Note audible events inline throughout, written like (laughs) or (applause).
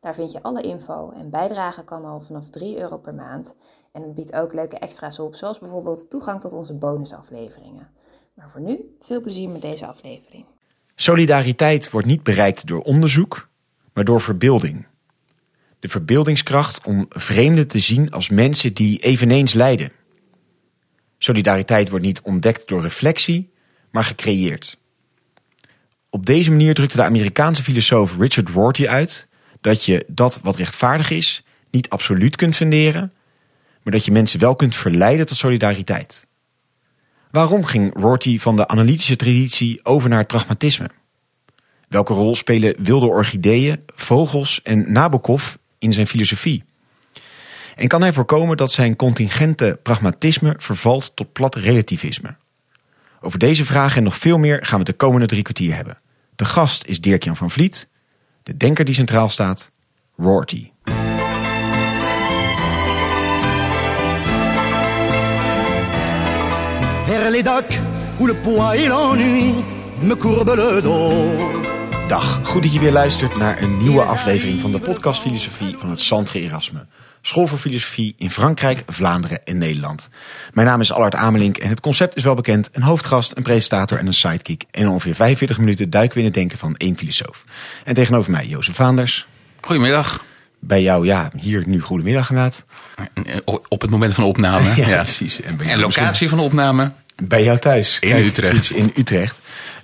Daar vind je alle info en bijdragen kan al vanaf 3 euro per maand. En het biedt ook leuke extra's op, zoals bijvoorbeeld toegang tot onze bonusafleveringen. Maar voor nu, veel plezier met deze aflevering. Solidariteit wordt niet bereikt door onderzoek, maar door verbeelding. De verbeeldingskracht om vreemden te zien als mensen die eveneens lijden. Solidariteit wordt niet ontdekt door reflectie, maar gecreëerd. Op deze manier drukte de Amerikaanse filosoof Richard Rorty uit dat je dat wat rechtvaardig is niet absoluut kunt funderen, maar dat je mensen wel kunt verleiden tot solidariteit. Waarom ging Rorty van de analytische traditie over naar het pragmatisme? Welke rol spelen wilde orchideeën, vogels en Nabokov in zijn filosofie? En kan hij voorkomen dat zijn contingente pragmatisme vervalt tot plat relativisme? Over deze vragen en nog veel meer gaan we de komende drie kwartier hebben. De gast is Dirk-Jan van Vliet, de denker die centraal staat, Rorty. Vers les docks où le poids et l'ennui me courbent le dos. Dag, goed dat je weer luistert naar een nieuwe aflevering van de podcast Filosofie van het Centre Erasme. School voor Filosofie in Frankrijk, Vlaanderen en Nederland. Mijn naam is Allard Amelink en het concept is wel bekend. Een hoofdgast, een presentator en een sidekick. En ongeveer 45 minuten duiken we in het denken van één filosoof. En tegenover mij Jozef Vaanders. Goedemiddag. Bij jou, ja, hier nu goedemiddag inderdaad. Op het moment van opname. (laughs) ja, precies. En, locatie van opname? Bij jou thuis. In Utrecht. In Utrecht.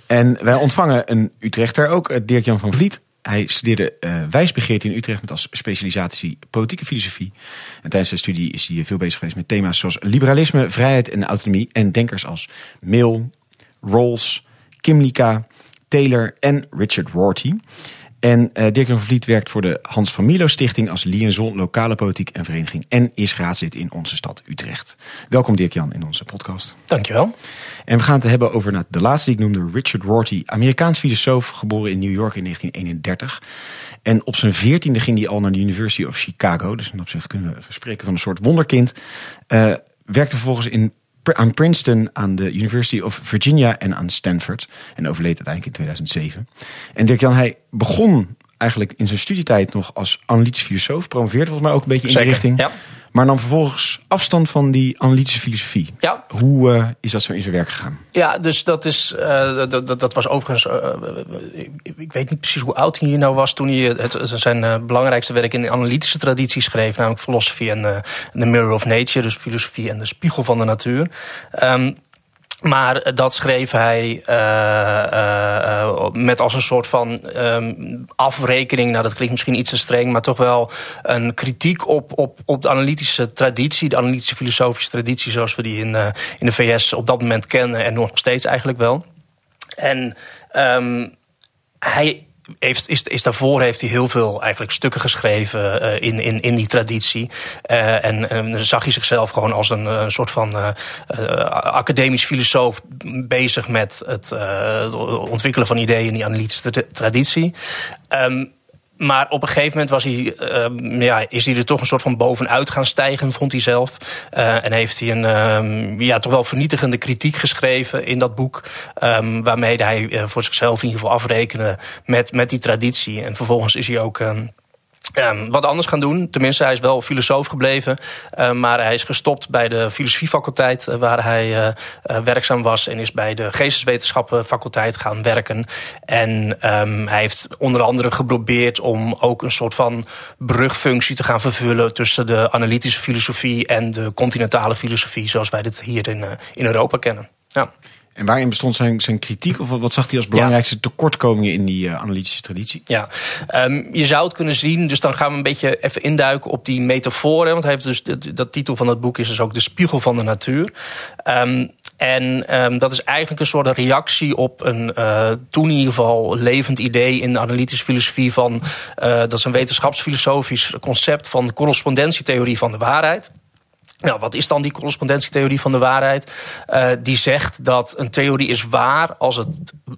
En wij ontvangen een Utrechter ook, Dirk-Jan van Vliet. Hij studeerde uh, wijsbegeerte in Utrecht met als specialisatie politieke filosofie. En tijdens zijn studie is hij veel bezig geweest met thema's zoals liberalisme, vrijheid en autonomie. En denkers als Mill, Rawls, Kimlicka, Taylor en Richard Rorty. En uh, Dirk van Vliet werkt voor de Hans van Milo Stichting als liaison lokale politiek en vereniging. En is raadslid in onze stad Utrecht. Welkom Dirk-Jan in onze podcast. Dankjewel. En we gaan het hebben over nou, de laatste die ik noemde, Richard Rorty. Amerikaans filosoof, geboren in New York in 1931. En op zijn veertiende ging hij al naar de University of Chicago. Dus in opzicht kunnen we spreken van een soort wonderkind. Uh, werkte vervolgens in aan Princeton, aan de University of Virginia en aan Stanford. En overleed uiteindelijk in 2007. En Dirk-Jan, hij begon eigenlijk in zijn studietijd nog als analytisch filosoof. Promoveerde volgens mij ook een beetje in die richting. Ja. Maar nam vervolgens afstand van die analytische filosofie. Ja. Hoe uh, is dat zo in zijn werk gegaan? Ja, dus dat, is, uh, dat, dat, dat, was overigens. Uh, ik, ik, weet niet precies hoe oud hij hier nou was toen hij het, zijn belangrijkste werk in de analytische traditie schreef, namelijk Philosophy and the Mirror of Nature, dus filosofie en de spiegel van de natuur. Um, maar dat schreef hij uh, uh, met als een soort van um, afrekening. Nou, dat klinkt misschien iets te streng, maar toch wel een kritiek op, op, op de analytische traditie, de analytische filosofische traditie, zoals we die in, in de VS op dat moment kennen en nog steeds eigenlijk wel. En um, hij heeft, is, is daarvoor heeft hij heel veel eigenlijk stukken geschreven uh, in, in, in die traditie. Uh, en, zag hij zichzelf gewoon als een, een soort van academisch filosoof bezig met het ontwikkelen van ideeën in die analytische traditie. Um, maar op een gegeven moment was hij, uh, ja, is hij er toch een soort van bovenuit gaan stijgen, vond hij zelf. Uh, en heeft hij een uh, ja, toch wel vernietigende kritiek geschreven in dat boek. Um, waarmee hij uh, voor zichzelf in ieder geval afrekende met, met die traditie. En vervolgens is hij ook. Um, wat anders gaan doen. Tenminste, hij is wel filosoof gebleven. Uh, maar hij is gestopt bij de filosofiefaculteit... Uh, waar hij uh, werkzaam was. En is bij de geesteswetenschappenfaculteit gaan werken. En um, hij heeft onder andere geprobeerd om ook een soort van brugfunctie te gaan vervullen... tussen de analytische filosofie en de continentale filosofie... zoals wij dit hier in, in Europa kennen. Ja. En waarin bestond zijn, zijn kritiek? Of wat- zag hij als belangrijkste tekortkomingen in die eh, analytische traditie? Ja, Ehm, je zou het kunnen zien. Dus dan gaan we een beetje even induiken op die metaforen. Want hij heeft dus dat, dat titel van het boek is dus ook de spiegel van de natuur. Ehm, en ehm, dat is eigenlijk een soort reactie op een eh, toen in ieder geval levend idee in de analytische filosofie van eh, dat is een wetenschapsfilosofisch concept van de correspondentietheorie van de waarheid. Nou, wat is dan die correspondentietheorie van de waarheid? Eh, die zegt dat een theorie is waar als het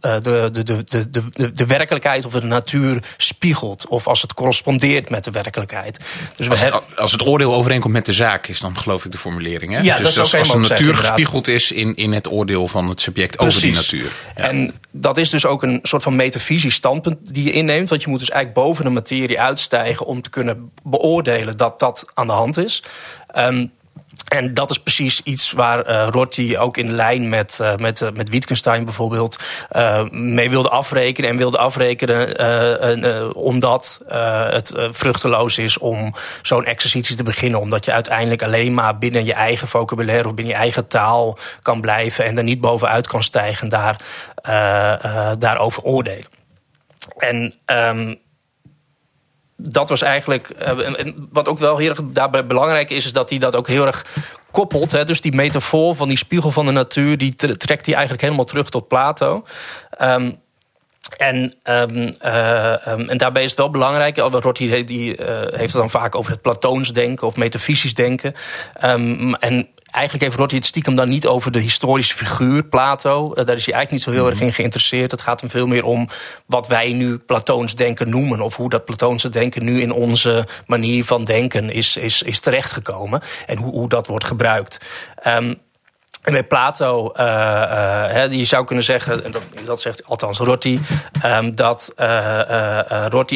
eh, de, de, de, de, de, de werkelijkheid of de natuur spiegelt. Of als het correspondeert met de werkelijkheid. Dus we Als, hebben. als het oordeel overeenkomt met de zaak is dan geloof ik de formulering. Hè? Ja, dat dus zou als, als de natuur zeggen, gespiegeld is in, in het oordeel van het subject over die natuur. En dat is dus ook een soort van metafysisch standpunt die je inneemt. Want je moet dus eigenlijk boven de materie uitstijgen om te kunnen beoordelen dat dat aan de hand is. Ehm, en dat is precies iets waar eh Rorty ook in lijn met, eh, met, eh, met Wittgenstein bijvoorbeeld mee wilde afrekenen. En wilde afrekenen en, omdat het vruchteloos is om zo'n exercitie te beginnen. Omdat je uiteindelijk alleen maar binnen je eigen vocabulaire of binnen je eigen taal kan blijven. En er niet bovenuit kan stijgen en daar, daarover oordelen. En ehm, dat was eigenlijk. eh, en- wat ook wel heel erg daarbij belangrijk is, is dat hij dat ook heel erg koppelt. Hè, dus die metafoor van die spiegel van de natuur, die tre- trekt hij eigenlijk helemaal terug tot Plato. Ehm, en, ehm, eh, ehm, en daarbij is het wel belangrijk, Rorty die, eh, heeft het dan vaak over het Platoons denken of metafysisch denken. En eigenlijk heeft Rorty het stiekem dan niet over de historische figuur Plato. Eh, daar is hij eigenlijk niet zo heel erg in geïnteresseerd. Het gaat hem veel meer om wat wij nu Platoons denken noemen. Of hoe dat Platoonse denken nu in onze manier van denken is, is, is terechtgekomen. En hoe, hoe dat wordt gebruikt. Ehm, en bij Plato, hè, je zou kunnen zeggen, en dat, dat zegt althans Rorty, ehm, dat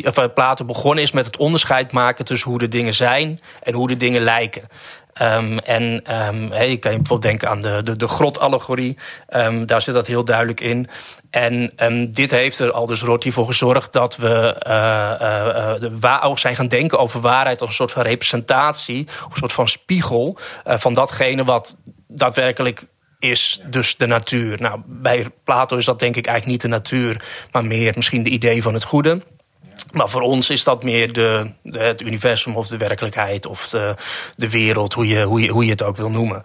of, Plato begonnen is met het onderscheid maken tussen hoe de dingen zijn en hoe de dingen lijken. Ehm, en ehm, je kan bijvoorbeeld denken aan de, de, de grotallegorie, Ehm, daar zit dat heel duidelijk in. En dit heeft er al dus Rorty voor gezorgd dat we wa- ook zijn gaan denken over waarheid als een soort van representatie, een soort van spiegel van datgene wat daadwerkelijk is dus de natuur. Nou, bij Plato is dat denk ik eigenlijk niet de natuur, maar meer misschien de idee van het goede. Maar voor ons is dat meer de, de- het universum of de werkelijkheid of de, de wereld, hoe je, hoe, je, hoe je het ook wil noemen.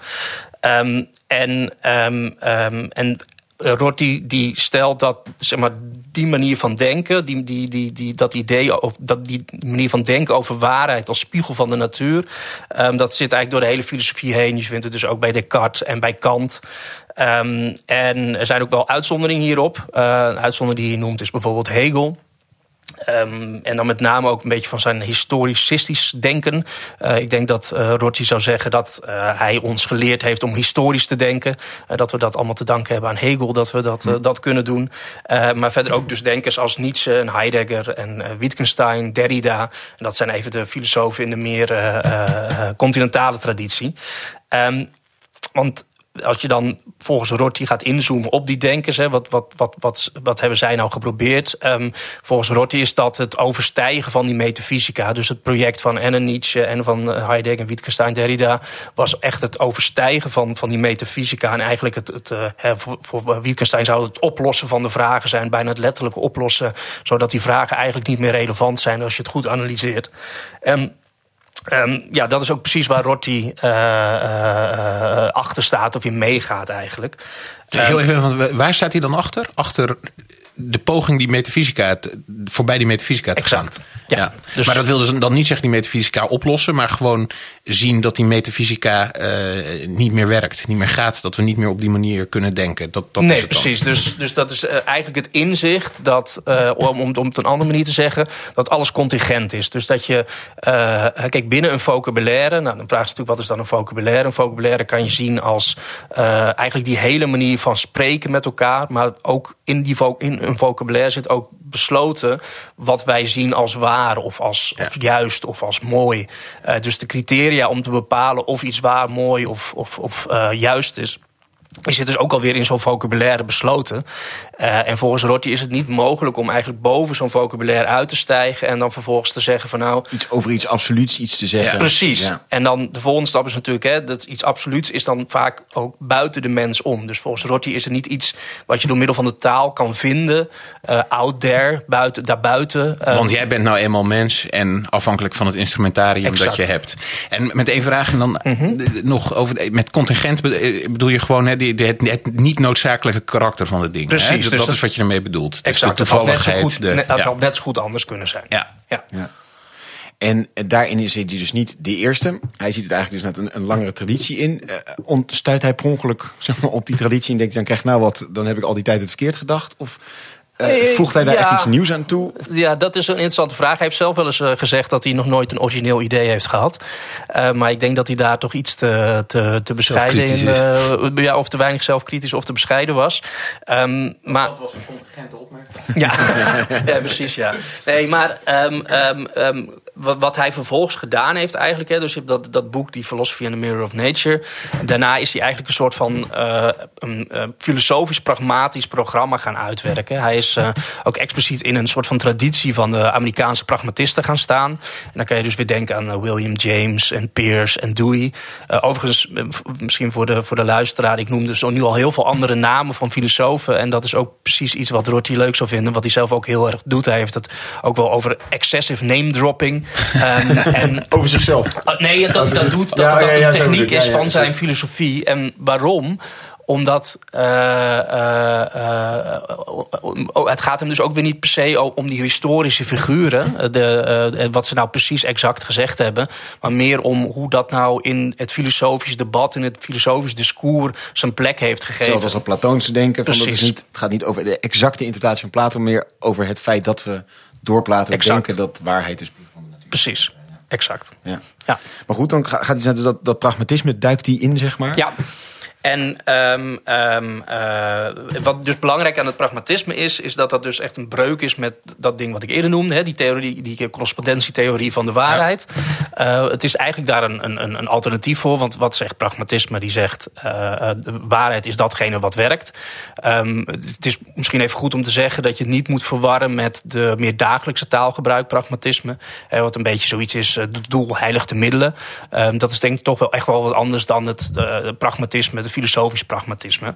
Ehm, en, ehm, ehm, en eh, Rorty die stelt dat zeg maar, die manier van denken, die, die, die, die, dat idee, of dat die manier van denken over waarheid als spiegel van de natuur, dat zit eigenlijk door de hele filosofie heen. Je vindt het dus ook bij Descartes en bij Kant. En er zijn ook wel uitzonderingen hierop. Eh, een uitzondering die je noemt is bijvoorbeeld Hegel. Ehm, en dan met name ook een beetje van zijn historicistisch denken. Eh, ik denk dat uh, Rorty zou zeggen dat uh, hij ons geleerd heeft om historisch te denken. Dat we dat allemaal te danken hebben aan Hegel, dat we dat, uh, dat kunnen doen. Maar verder ook dus denkers als Nietzsche en Heidegger en Wittgenstein, Derrida. En dat zijn even de filosofen in de meer continentale traditie. Um, want als je dan volgens Rorty gaat inzoomen op die denkers, hè, wat, wat, wat, wat, wat hebben zij nou geprobeerd? Um, volgens Rorty is dat het overstijgen van die metafysica. Dus het project van en Nietzsche en van Heidegger en Wittgenstein, Derrida, was echt het overstijgen van, van die metafysica. En eigenlijk het, het voor, voor Wittgenstein zou het oplossen van de vragen zijn, bijna het letterlijke oplossen, zodat die vragen eigenlijk niet meer relevant zijn als je het goed analyseert. Um, Um, ja, dat is ook precies waar Rorty uh, uh, achter staat of in meegaat eigenlijk. Heel even, waar staat hij dan achter? Achter de poging die metafysica, voorbij die metafysica te exact. gaan. Ja, ja. Dus maar dat wil dus dan niet zeggen die metafysica oplossen, maar gewoon zien dat die metafysica uh, niet meer werkt, niet meer gaat, dat we niet meer op die manier kunnen denken. Dat, dat nee, is het precies. Dus, dus dat is uh, eigenlijk het inzicht dat, uh, om, om, om het een andere manier te zeggen, dat alles contingent is. Dus dat je, kijk, binnen een vocabulaire, nou dan vraag je natuurlijk wat is dan een vocabulaire? Een vocabulaire kan je zien als eigenlijk die hele manier van spreken met elkaar, maar ook in, die in een vocabulaire zit ook besloten wat wij zien als waar of als ja. of juist of als mooi. Uh, dus de criteria om te bepalen of iets waar, mooi of, of, of uh, juist is. Die zit dus ook alweer in zo'n vocabulaire besloten. Uh, en volgens Rotti is het niet mogelijk om eigenlijk boven zo'n vocabulaire uit te stijgen en dan vervolgens te zeggen van nou. Iets over iets absoluuts iets te zeggen. Ja, precies. Ja. En dan de volgende stap is natuurlijk, hè, dat iets absoluuts is dan vaak ook buiten de mens om. Dus volgens Rotti is er niet iets wat je door middel van de taal kan vinden, uh, out there, buiten, daarbuiten. Uh, Want jij bent nou eenmaal mens en afhankelijk van het instrumentarium exact. dat je hebt. En met één vraag en dan mm -hmm. nog over met contingent bedoel je gewoon hè, die, het, het niet noodzakelijke karakter van het ding. Precies. Hè? Dus, dat is wat je ermee bedoelt. Exact. Dus de toevalligheid. Het had net, zo goed, ja. net zo goed anders kunnen zijn. Ja. ja. ja. En daarin is hij dus niet de eerste. Hij ziet het eigenlijk dus net een, een langere traditie in. Uh, ontstuit hij per ongeluk zeg maar, op die traditie en denkt dan krijg ik nou wat, dan heb ik al die tijd het verkeerd gedacht? Of uh, voegt hij daar ja, echt iets nieuws aan toe? Ja, dat is een interessante vraag. Hij heeft zelf wel eens uh, gezegd dat hij nog nooit een origineel idee heeft gehad. Uh, maar ik denk dat hij daar toch iets te, te, te bescheiden in... ja, of te weinig zelfkritisch of te bescheiden was. Um, maar, dat was een contingente opmerking. Ja, (laughs) ja, precies, ja. Nee, maar... Um, um, wat, hij vervolgens gedaan heeft eigenlijk. Hè, dus je hebt dat, dat boek, die Philosophy and the Mirror of Nature. Daarna is hij eigenlijk een soort van uh, een, uh, filosofisch-pragmatisch programma gaan uitwerken. Hij is uh, ook expliciet in een soort van traditie van de Amerikaanse pragmatisten gaan staan. En dan kan je dus weer denken aan William James en Peirce en Dewey. overigens, misschien voor de, voor de luisteraar, ik noemde zo nu al heel veel andere namen van filosofen. En dat is ook precies iets wat Rorty leuk zou vinden. Wat hij zelf ook heel erg doet. Hij heeft het ook wel over excessive name dropping. Um, (laughs) en, Over zichzelf? Uh, nee, dat, dat doet dat, ja, dat techniek is van zijn filosofie. En waarom? Omdat uh, uh, uh, het gaat hem dus ook weer niet per se om die historische figuren. De, wat ze nou precies exact gezegd hebben. Maar meer om hoe dat nou in het filosofisch debat, in het filosofisch discours zijn plek heeft gegeven. Zoals het Platoonse denken. Van dat is niet, het gaat niet over de exacte interpretatie van Plato, maar meer over het feit dat we door Plato exact. denken dat waarheid is. Precies, exact. Ja. ja. Maar goed, dan gaat hij dus dat, dat pragmatisme, duikt die in, zeg maar? Ja. En um, um, uh, wat dus belangrijk aan het pragmatisme is, is dat dat dus echt een breuk is met dat ding wat ik eerder noemde, hè, die theorie, die correspondentietheorie van de waarheid. Ja. Uh, het is eigenlijk daar een, een, een alternatief voor, want wat zegt pragmatisme? Die zegt uh, de waarheid is datgene wat werkt. Um, het is misschien even goed om te zeggen dat je het niet moet verwarren met de meer dagelijkse taalgebruik, pragmatisme. wat een beetje zoiets is, het doel heiligt de middelen. dat is denk ik toch wel echt wel wat anders dan het pragmatisme filosofisch pragmatisme.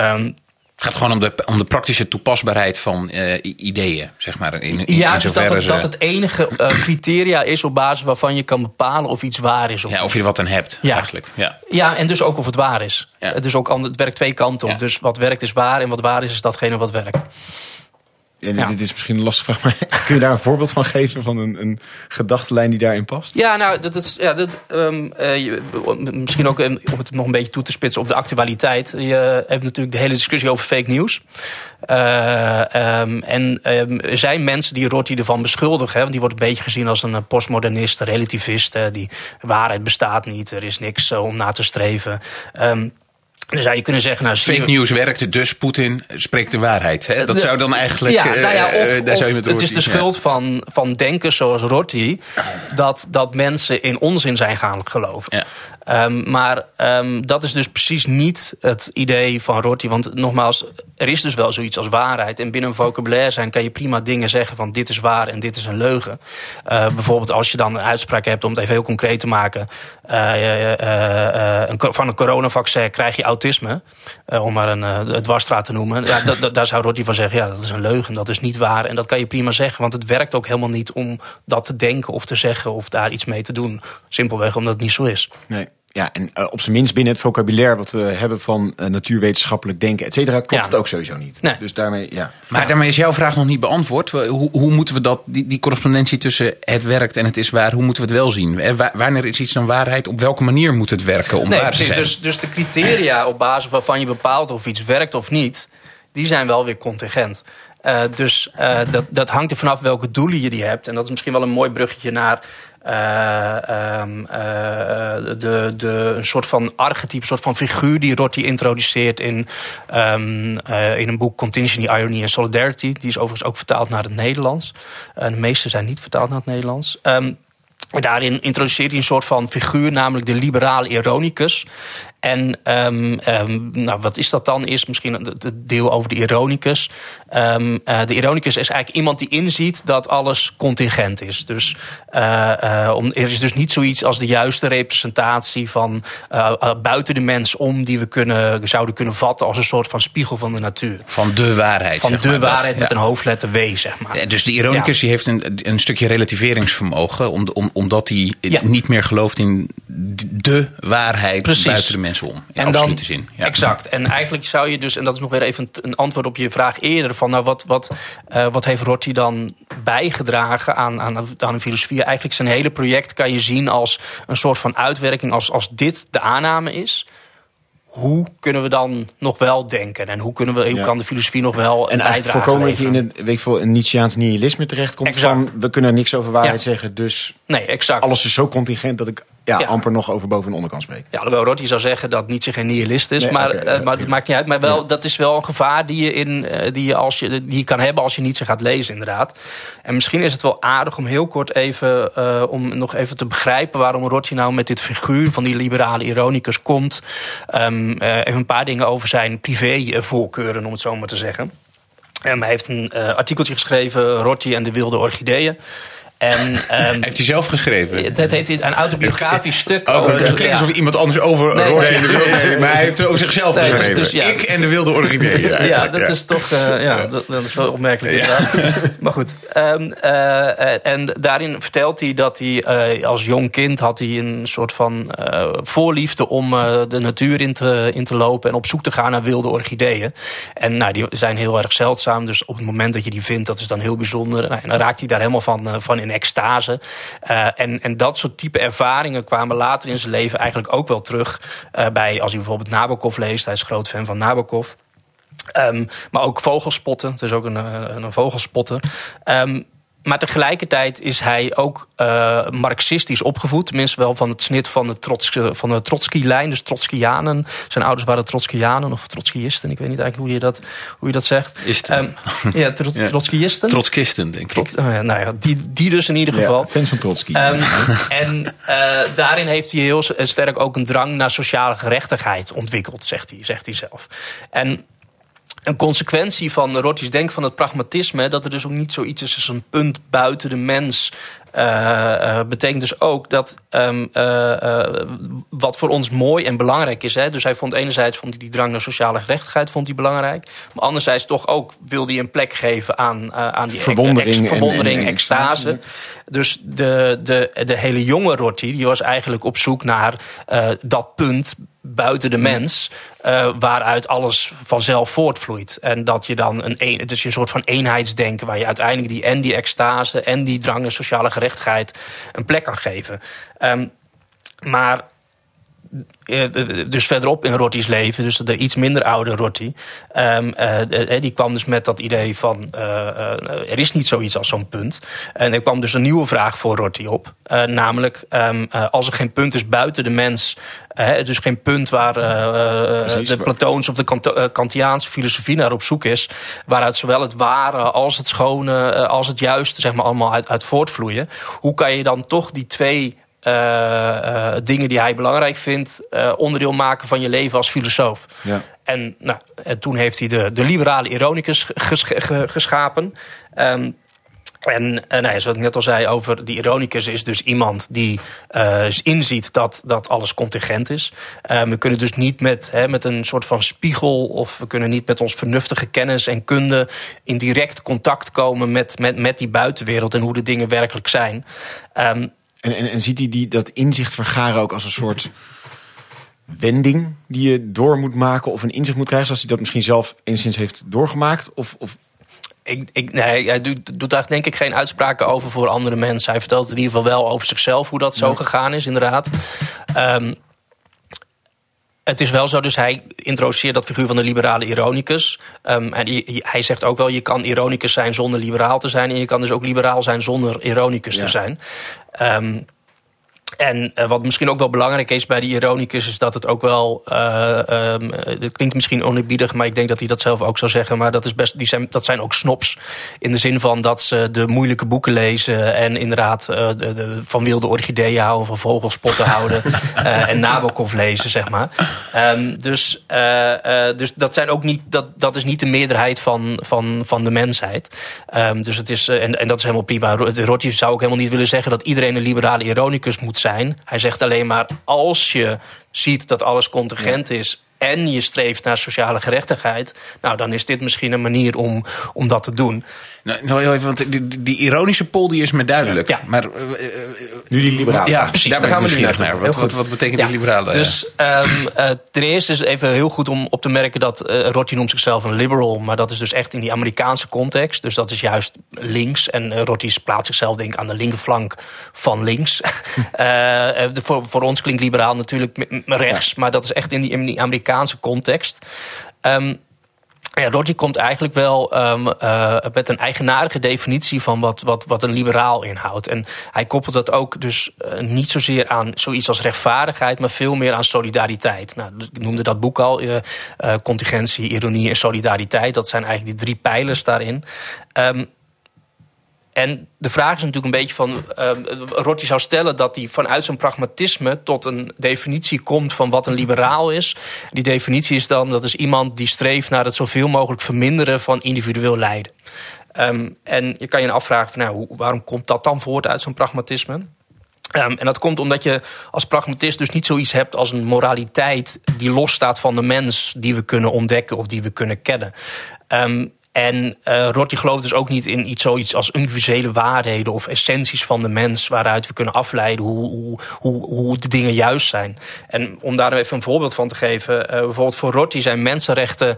Um, het gaat gewoon om de, om de praktische toepasbaarheid van uh, ideeën, zeg maar. In, in, ja, in dus dat, het, ze... dat het enige uh, (clears throat) criteria is op basis waarvan je kan bepalen of iets waar is. Of ja, of je er wat aan hebt, ja. eigenlijk. Ja. ja, en dus ook of het waar is. Ja. Dus ook, het werkt twee kanten op. Ja. Dus wat werkt is waar en wat waar is, is datgene wat werkt. En ja. dit is misschien een lastige vraag, maar (laughs) kun je daar een voorbeeld van geven van een, een gedachtenlijn die daarin past? Ja, nou, dat is ja, dat, um, uh, je, misschien ook um, om het nog een beetje toe te spitsen op de actualiteit. Je hebt natuurlijk de hele discussie over fake news. Uh, um, en er zijn mensen die Rotti ervan beschuldigen. Hè, want die wordt een beetje gezien als een postmodernist, een relativist. Hè, die waarheid bestaat niet, er is niks uh, om na te streven. Dan zou je kunnen zeggen... Nou, Fake news werkte, dus Poetin spreekt de waarheid. Hè? Dat zou dan eigenlijk... Ja, nou ja, of, uh, daar zou je met het is de schuld van, van denkers zoals Rorty... Dat, dat mensen in onzin zijn gaan geloven. Ja. Um, maar um, dat is dus precies niet het idee van Rorty. Want nogmaals, er is dus wel zoiets als waarheid. En binnen een vocabulaire zijn kan je prima dingen zeggen van dit is waar en dit is een leugen. Uh, bijvoorbeeld als je dan een uitspraak hebt, om het even heel concreet te maken. Uh, een, van een coronavaccin krijg je autisme. om maar een dwarsstraat te noemen. Ja, daar zou Rorty van zeggen, ja dat is een leugen, dat is niet waar. En dat kan je prima zeggen, want het werkt ook helemaal niet om dat te denken of te zeggen of daar iets mee te doen. Simpelweg omdat het niet zo is. Nee. Ja, en uh, op zijn minst binnen het vocabulaire wat we hebben van uh, natuurwetenschappelijk denken, et cetera, klopt ja. het ook sowieso niet. Nee. Dus daarmee, ja. Maar ja. daarmee is jouw vraag nog niet beantwoord. Hoe, hoe moeten we dat, die, die correspondentie tussen het werkt en het is waar, hoe moeten we het wel zien? Wanneer is iets dan waarheid? Op welke manier moet het werken om nee, waar precies, te zijn? Dus, dus de criteria op basis waarvan je bepaalt of iets werkt of niet, die zijn wel weer contingent. Uh, dus uh, dat, dat hangt er vanaf welke doelen je die hebt. En dat is misschien wel een mooi bruggetje naar um, uh, de, de, een soort van archetype, een soort van figuur die Rotti introduceert in, um, uh, in een boek Contingency, Irony and Solidarity. Die is overigens ook vertaald naar het Nederlands. de meeste zijn niet vertaald naar het Nederlands. Um, Daarin introduceert hij een soort van figuur, namelijk de liberale ironicus. En um, um, nou, wat is dat dan? Is misschien het deel over de ironicus. Um, uh, de ironicus is eigenlijk iemand die inziet dat alles contingent is. Dus uh, uh, om, er is dus niet zoiets als de juiste representatie van buiten de mens om, die we kunnen, zouden kunnen vatten als een soort van spiegel van de natuur. Van de waarheid. Van de waarheid met een hoofdletter W, zeg maar. Ja, dus de ironicus die heeft een, een stukje relativeringsvermogen, om, om, omdat hij niet meer gelooft in de waarheid Precies. buiten de mensen om. In en dan, zin. Ja. Exact. En eigenlijk zou je dus, en dat is nog weer even een antwoord op je vraag eerder, van nou, wat, wat, uh, wat heeft Rorty dan bijgedragen aan, aan, aan een filosofie? Eigenlijk zijn hele project kan je zien als een soort van uitwerking, als, als dit de aanname is hoe kunnen we dan nog wel denken? En hoe, kunnen we, hoe ja. kan de filosofie nog wel en voorkomen dat je in het weet een Nietzscheaans nihilisme terechtkomt exact. van we kunnen er niks over waarheid ja. zeggen, dus nee, exact. alles is zo contingent dat ik ja, ja, amper nog over boven en onder kan spreken. Ja, alhoewel Rotti zou zeggen dat Nietzsche geen nihilist is. Nee, maar okay, uh, maar dat maakt niet uit. Maar wel, ja. dat is wel een gevaar die je, in, uh, die, je als je, die je kan hebben als je Nietzsche gaat lezen, inderdaad. En misschien is het wel aardig om heel kort even... Uh, om nog even te begrijpen waarom Rotti nou met dit figuur... van die liberale ironicus komt. Um, even een paar dingen over zijn privévoorkeuren, om het zo maar te zeggen. Um, hij heeft een artikeltje geschreven, Rotti en de wilde orchideeën. En, um, (laughs) heeft hij zelf geschreven? Dat heeft hij een autobiografisch stuk. Oh, het klinkt alsof iemand anders over nee, en de wilde nee, Maar hij heeft het over zichzelf nee, geschreven. Dus, ja. Ik en de wilde orchidee. (laughs) Ja, ja, dat is toch uh, ja, dat, dat, is wel opmerkelijk inderdaad. (laughs) maar goed. Um, uh, en daarin vertelt hij dat hij uh, als jong kind had hij een soort van voorliefde om de natuur in te, in te lopen en op zoek te gaan naar wilde orchideeën. En nou, die zijn heel erg zeldzaam. Dus op het moment dat je die vindt, dat is dan heel bijzonder. Nou, en dan raakt hij daar helemaal van, van in extase. Uh, en, en dat soort type ervaringen kwamen later in zijn leven eigenlijk ook wel terug. Uh, bij als hij bijvoorbeeld Nabokov leest. Hij is groot fan van Nabokov. Um, maar ook vogelspotten. Het is ook een, een, een vogelspotter. Um, maar tegelijkertijd is hij ook uh, marxistisch opgevoed. Tenminste wel van het snit van de, Trotsky, van de Trotsky-lijn. Dus Trotskyianen. Zijn ouders waren Trotskyianen of Trotskyisten. Ik weet niet eigenlijk hoe je dat, hoe je dat zegt. Um, (laughs) ja, trot, ja, Trotskyisten. Trotskisten, denk ik. Oh ja, nou ja, die, die dus in ieder geval. Ja, fans van Trotsky. Um, (laughs) en uh, daarin heeft hij heel sterk ook een drang naar sociale gerechtigheid ontwikkeld, zegt hij, zegt hij zelf. En een consequentie van Rorty's denk van het pragmatisme... dat er dus ook niet zoiets is als een punt buiten de mens... Uh, uh, betekent dus ook dat um, uh, wat voor ons mooi en belangrijk is. Hè, dus hij vond enerzijds vond hij die drang naar sociale gerechtigheid vond hij belangrijk. Maar anderzijds toch ook wilde hij een plek geven aan, aan die verwondering, ex, verwondering en, en, extase. En dus de, de, de hele jonge Rorty die was eigenlijk op zoek naar dat punt buiten de mens, uh, waaruit alles vanzelf voortvloeit. En dat je dan een, een, het is een soort van eenheidsdenken, waar je uiteindelijk die en die extase en die drang naar sociale gerechtigheid een plek kan geven. Um, maar dus verderop in Rotti's leven, dus de iets minder oude Rotti, um, uh, die kwam dus met dat idee van uh, uh, er is niet zoiets als zo'n punt. En er kwam dus een nieuwe vraag voor Rotti op, namelijk um, als er geen punt is buiten de mens, dus geen punt waar Precies, de Platoons of de Kant Kantiaanse filosofie naar op zoek is, waaruit zowel het ware als het schone, als het juiste zeg maar allemaal uit, uit voortvloeien. Hoe kan je dan toch die twee dingen die hij belangrijk vindt, uh, onderdeel maken van je leven als filosoof. Ja. En, nou, en toen heeft hij de, de liberale ironicus ges, geschapen. Um, en nou, zoals ik net al zei over die ironicus is dus iemand die uh, inziet dat, dat alles contingent is. Uh, we kunnen dus niet met, hè, met een soort van spiegel of we kunnen niet met ons vernuftige kennis en kunde in direct contact komen met, met, met die buitenwereld en hoe de dingen werkelijk zijn. Um, en, en, en ziet hij die, dat inzicht vergaren ook als een soort wending die je door moet maken of een inzicht moet krijgen, zoals hij dat misschien zelf enigszins heeft doorgemaakt? Of, of... Ik, ik, nee, hij doet, doet daar denk ik geen uitspraken over voor andere mensen. Hij vertelt in ieder geval wel over zichzelf hoe dat zo gegaan is, inderdaad. Um, het is wel zo, dus hij introduceert dat figuur van de liberale ironicus. Um, en hij zegt ook wel, je kan ironicus zijn zonder liberaal te zijn... en je kan dus ook liberaal zijn zonder ironicus ja. te zijn. Um, En uh, wat misschien ook wel belangrijk is bij die ironicus... is dat het ook wel... Uh, um, het klinkt misschien oneerbiedig, maar ik denk dat hij dat zelf ook zou zeggen... maar dat, is best, die zijn, dat zijn ook snops. In de zin van dat ze de moeilijke boeken lezen... en inderdaad uh, de, de, van wilde orchideeën houden... van vogelspotten houden (laughs) en Nabokov lezen, zeg maar. Um, dus, dus dat, zijn ook niet, dat, dat is niet de meerderheid van, van, van de mensheid. Um, dus het is, en, en dat is helemaal prima. Rotje zou ook helemaal niet willen zeggen... dat iedereen een liberale ironicus moet zijn. Hij zegt alleen maar als je ziet dat alles contingent is en je streeft naar sociale gerechtigheid, nou dan is dit misschien een manier om, om dat te doen. Nou, nou heel even, want die, die, ironische pol die is me duidelijk. Ja. Maar, uh, nu die liberalen. Ja, precies. Daar, daar gaan we nu naar. Wat, wat, wat, betekent die liberalen? Dus um, uh, ten eerste is even heel goed om op te merken dat uh, Rotti noemt zichzelf een liberal, maar dat is dus echt in die Amerikaanse context. Dus dat is juist links. En uh, Rotti plaatst zichzelf denk ik aan de linkerflank van links. (laughs) de, voor, voor ons klinkt liberaal natuurlijk rechts, ja. maar dat is echt in die, in die Amerikaanse context. Um, ja, Roddy komt eigenlijk wel um, uh, met een eigenaardige definitie van wat, wat, wat een liberaal inhoudt. En hij koppelt dat ook dus uh, niet zozeer aan zoiets als rechtvaardigheid, maar veel meer aan solidariteit. Nou, ik noemde dat boek al, uh, contingentie, ironie en solidariteit. Dat zijn eigenlijk die drie pijlers daarin. Um, en de vraag is natuurlijk een beetje van... Uh, Rotti zou stellen dat hij vanuit zijn pragmatisme... tot een definitie komt van wat een liberaal is. Die definitie is dan, dat is iemand die streeft... naar het zoveel mogelijk verminderen van individueel lijden. Um, en je kan je afvragen, van, nou, waarom komt dat dan voort uit zo'n pragmatisme? Um, en dat komt omdat je als pragmatist dus niet zoiets hebt als een moraliteit die losstaat van de mens die we kunnen ontdekken of die we kunnen kennen. Um, en uh, Rorty gelooft dus ook niet in iets zoiets als universele waarheden of essenties van de mens waaruit we kunnen afleiden hoe, hoe, hoe, de dingen juist zijn. En om daar even een voorbeeld van te geven, uh, bijvoorbeeld voor Rorty zijn mensenrechten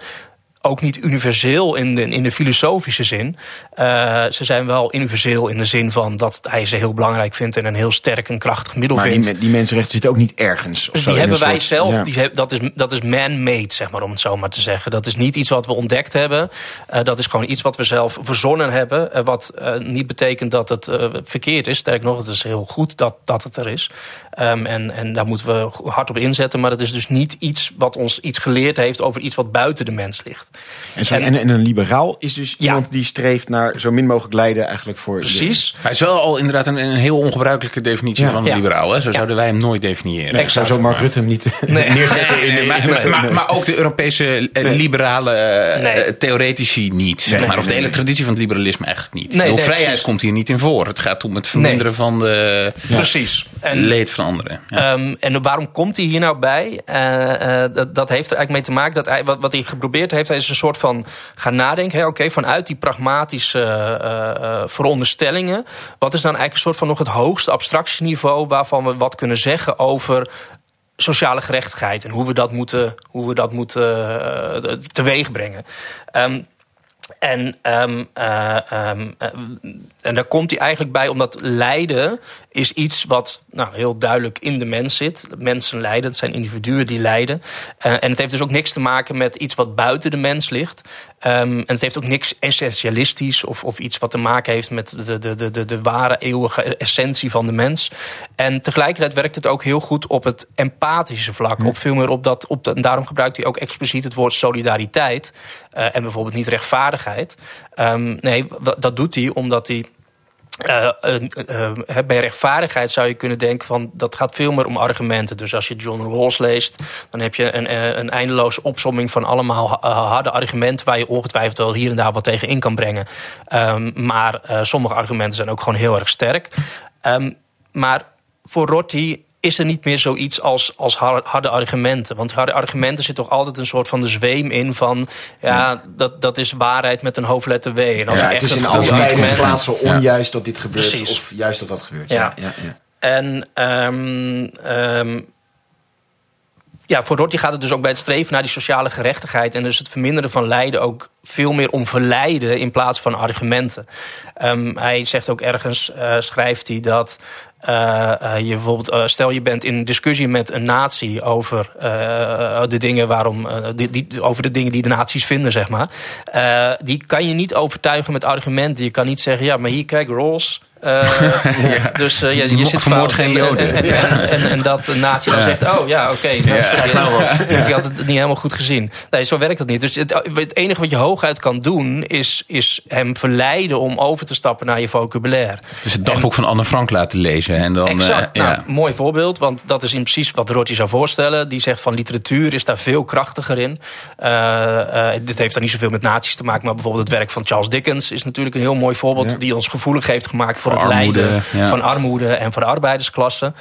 ook niet universeel in de, in de filosofische zin. Uh, ze zijn wel universeel in de zin van dat hij ze heel belangrijk vindt en een heel sterk en krachtig middel maar vindt. Die, die mensenrechten zitten ook niet ergens. Dus die hebben wij zelf, ja. die, dat is, dat is man-made, zeg maar, om het zo maar te zeggen. Dat is niet iets wat we ontdekt hebben. Uh, dat is gewoon iets wat we zelf verzonnen hebben. Uh, wat niet betekent dat het verkeerd is. Sterk nog, het is heel goed dat, dat het er is. Um, en, en daar moeten we hard op inzetten. Maar het is dus niet iets wat ons iets geleerd heeft over iets wat buiten de mens ligt. En, zo, en, en, een liberaal is dus ja. iemand die streeft naar zo min mogelijk lijden eigenlijk voor... Precies. De... Hij is wel al inderdaad een, een heel ongebruikelijke definitie ja. van een ja. liberaal. Hè? Zo zouden wij hem nooit definiëren. Nee, ik zou zo Mark Rutte hem niet nee. (laughs) neerzetten. Nee, nee, maar, maar, maar, maar, ook de Europese liberale uh, theoretici niet. Zeg maar. Of de hele traditie van het liberalisme eigenlijk niet. Nee, nee, vrijheid precies. komt hier niet in voor. Het gaat om het verminderen van de precies. En, leed van anderen. Ja. Um, en waarom komt hij hier nou bij? Uh, uh, dat, dat, heeft er eigenlijk mee te maken dat hij, wat, hij geprobeerd heeft, is een soort van gaan nadenken. Oké, vanuit die pragmatische uh, veronderstellingen, wat is dan eigenlijk een soort van nog het hoogste abstractieniveau waarvan we wat kunnen zeggen over sociale gerechtigheid en hoe we dat moeten, hoe we dat moeten teweeg brengen. Um, en, um, en daar komt hij eigenlijk bij omdat lijden is iets wat nou, heel duidelijk in de mens zit. Mensen lijden, het zijn individuen die lijden. Uh, en het heeft dus ook niks te maken met iets wat buiten de mens ligt. Um, en het heeft ook niks essentialistisch of, of iets wat te maken heeft met de, de, de, de, de ware eeuwige essentie van de mens. En tegelijkertijd werkt het ook heel goed op het empathische vlak. Op veel meer op dat, op de, en daarom gebruikt hij ook expliciet het woord solidariteit. Uh, en bijvoorbeeld niet rechtvaardigheid. Um, nee, dat doet hij omdat hij uh, uh, uh, bij rechtvaardigheid zou je kunnen denken van dat gaat veel meer om argumenten. Dus als je John Rawls leest, dan heb je een, een eindeloze opsomming van allemaal harde argumenten waar je ongetwijfeld wel hier en daar wat tegen in kan brengen. Um, maar sommige argumenten zijn ook gewoon heel erg sterk. Um, maar voor Rotti is er niet meer zoiets als, als harde argumenten. Want harde argumenten zit toch altijd een soort van de zweem in van... ja, ja. Dat, dat is waarheid met een hoofdletter W. En als ja, ik het is in alle argument... plaatsen onjuist dat dit gebeurt Precies. of juist dat dat gebeurt. Ja. Ja, ja, En um, um, ja, voor Rotti gaat het dus ook bij het streven naar die sociale gerechtigheid... en dus het verminderen van lijden ook veel meer om verleiden in plaats van argumenten. Um, hij zegt ook ergens, uh, schrijft hij dat... Uh, uh, je bijvoorbeeld, uh, stel je bent in discussie met een natie over de dingen waarom, die, over de dingen die de nazi's vinden, zeg maar. die kan je niet overtuigen met argumenten. Je kan niet zeggen, ja, maar hier kijk, Rawls, (laughs) Uh, Dus uh, je, je zit vermoord geen joden. En, en, en, en, dat een nazi dan zegt, oh ja, oké. Okay, nou, (laughs) ik had het niet helemaal goed gezien. Nee, zo werkt dat niet. Dus het, het, enige wat je hooguit kan doen... Is, is hem verleiden om over te stappen naar je vocabulaire. Dus het dagboek van Anne Frank laten lezen. En dan, exact. nou, mooi voorbeeld, want dat is in precies wat Rorty zou voorstellen. Die zegt van literatuur is daar veel krachtiger in. dit heeft dan niet zoveel met nazi's te maken... maar bijvoorbeeld het werk van Charles Dickens... is natuurlijk een heel mooi voorbeeld... die ons gevoelig heeft gemaakt voor, het lijden van armoede en voor de arbeidersklasse.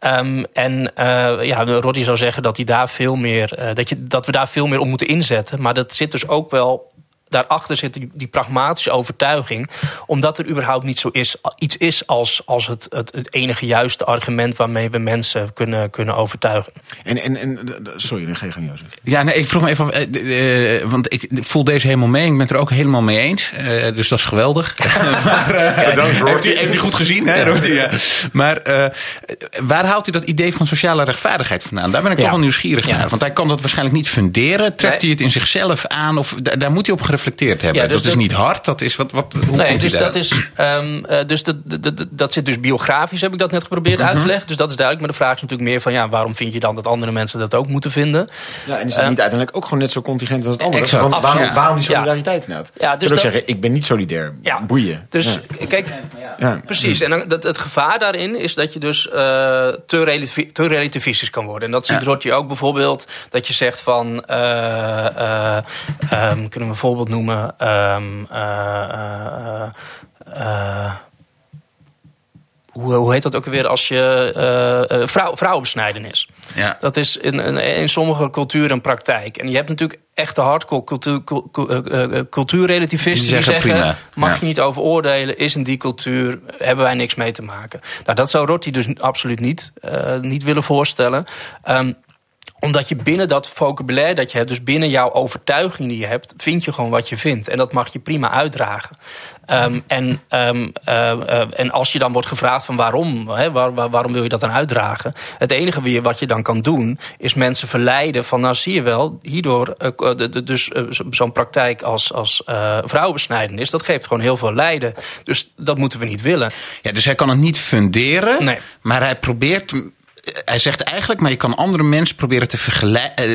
Um, en uh, ja, Roddy zou zeggen dat, hij daar veel meer, uh, dat, je, dat we daar veel meer op moeten inzetten. Maar dat zit dus ook wel daarachter zit die, die, pragmatische overtuiging. Omdat er überhaupt niet zo is, iets is als, als het, het, het, enige juiste argument waarmee we mensen kunnen, kunnen overtuigen. En, en, en sorry, dan ga je Jozef. Ja, nee, ik vroeg me even, uh, uh, want ik, ik, voel deze helemaal mee. Ik ben het er ook helemaal mee eens. Uh, dus dat is geweldig. (laughs) maar, heeft, hij, heeft hij goed gezien, hè, ja. ja. Maar waar haalt hij dat idee van sociale rechtvaardigheid vandaan? Daar ben ik ja. toch wel nieuwsgierig naar. Want hij kan dat waarschijnlijk niet funderen. Treft nee. hij het in zichzelf aan? Of daar, daar moet hij op gereflecteerd hebben. Ja, dus dat is niet hard, dat is wat. wat hoe nee, dus dat is. Um, uh, dus dat, dat, dat zit dus biografisch, heb ik dat net geprobeerd uh -huh. uit te leggen. Dus dat is duidelijk. Maar de vraag is natuurlijk meer van ja, waarom vind je dan dat andere mensen dat ook moeten vinden? Ja, en is dat um, niet uiteindelijk ook gewoon net zo contingent als het andere? Exact, Want waarom, ja. waarom die solidariteit ja. Ja, dus ik dat, zeggen, ik ben niet solidair. Ja. Boeien. Dus ja. kijk, precies. En dan, dat, het gevaar daarin is dat je dus uh, te, relatief, te relativistisch kan worden. En dat ziet Rotje ook bijvoorbeeld. Dat je zegt van, um, kunnen we een voorbeeld noemen. Um, uh, uh, hoe, hoe heet dat ook weer als je vrouw, vrouwenbesnijdenis? Ja. Dat is in, in, in, sommige culturen een praktijk. En je hebt natuurlijk echte hardcore cultuur, cultuurrelativisten die zeggen, die zeggen mag ja. je niet over oordelen, is in die cultuur, hebben wij niks mee te maken. Nou, dat zou Rotti dus absoluut niet, uh, niet willen voorstellen. Um, omdat je binnen dat vocabulaire dat je hebt, dus binnen jouw overtuiging die je hebt, vind je gewoon wat je vindt. En dat mag je prima uitdragen. Um, en, um, uh, uh, en als je dan wordt gevraagd van waarom, hè, waar, waar, waarom wil je dat dan uitdragen? Het enige wat je dan kan doen, is mensen verleiden van nou zie je wel, hierdoor uh, de, de, dus zo'n praktijk als, als vrouwenbesnijdenis, dat geeft gewoon heel veel lijden. Dus dat moeten we niet willen. Ja, dus hij kan het niet funderen, nee. maar hij probeert hij zegt eigenlijk, maar je kan andere mensen proberen te,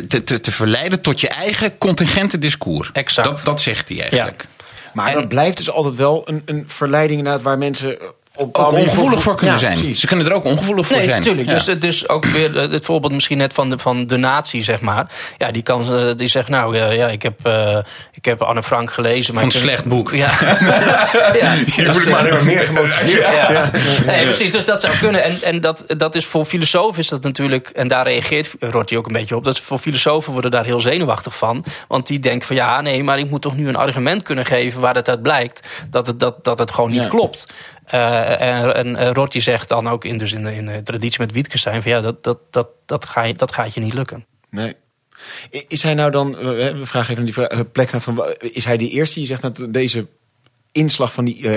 te, te, te verleiden tot je eigen contingente discours. Exact. Dat, dat zegt hij eigenlijk. Ja. Maar en, dat blijft dus altijd wel een, een verleiding inderdaad waar mensen op ook ongevoelig voor kunnen ja, zijn. Precies. Ze kunnen er ook ongevoelig voor nee, zijn. Natuurlijk. Ja. Dus, dus ook weer het voorbeeld misschien net van de, van de natie, zeg maar. Ja, die, kan, die zegt, nou ja, ik heb, uh, ik heb Anne Frank gelezen. Maar van een slecht boek. Ja. (laughs) ja. Voel ik maar helemaal meer gemotiveerd. Ja. Ja. Nee, precies. Dus dat zou kunnen. En, en dat, dat is voor filosofen is dat natuurlijk... en daar reageert Rorty ook een beetje op... dat voor filosofen worden daar heel zenuwachtig van. Want die denken van ja, nee, maar ik moet toch nu een argument kunnen geven... waar het uit blijkt dat het, dat, dat het gewoon niet klopt. Uh, en, en Rorty zegt dan ook in, dus in, de, in de traditie met Wittgenstein... van ja, dat, dat, dat, dat, ga je, dat gaat je niet lukken. Nee. Is hij nou dan, we vragen even naar die plek, van, is hij de eerste die zegt dat deze inslag van die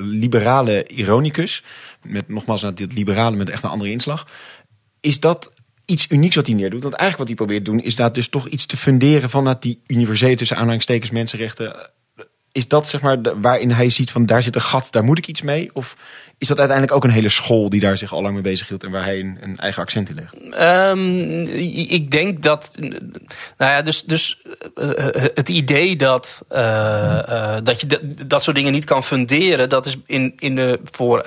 liberale ironicus, met nogmaals dat liberale met echt een andere inslag, is dat iets unieks wat hij neerdoet? Want eigenlijk wat hij probeert te doen is dat dus toch iets te funderen van dat die universele tussen aanhalingstekens mensenrechten is dat zeg maar waarin hij ziet van daar zit een gat, daar moet ik iets mee? Of is dat uiteindelijk ook een hele school die daar zich al lang mee bezig hield en waar hij een, eigen accent in legt? Um, ik denk dat, nou ja, dus, dus uh, het idee dat, uh, dat je dat soort dingen niet kan funderen, dat is in, in de, voor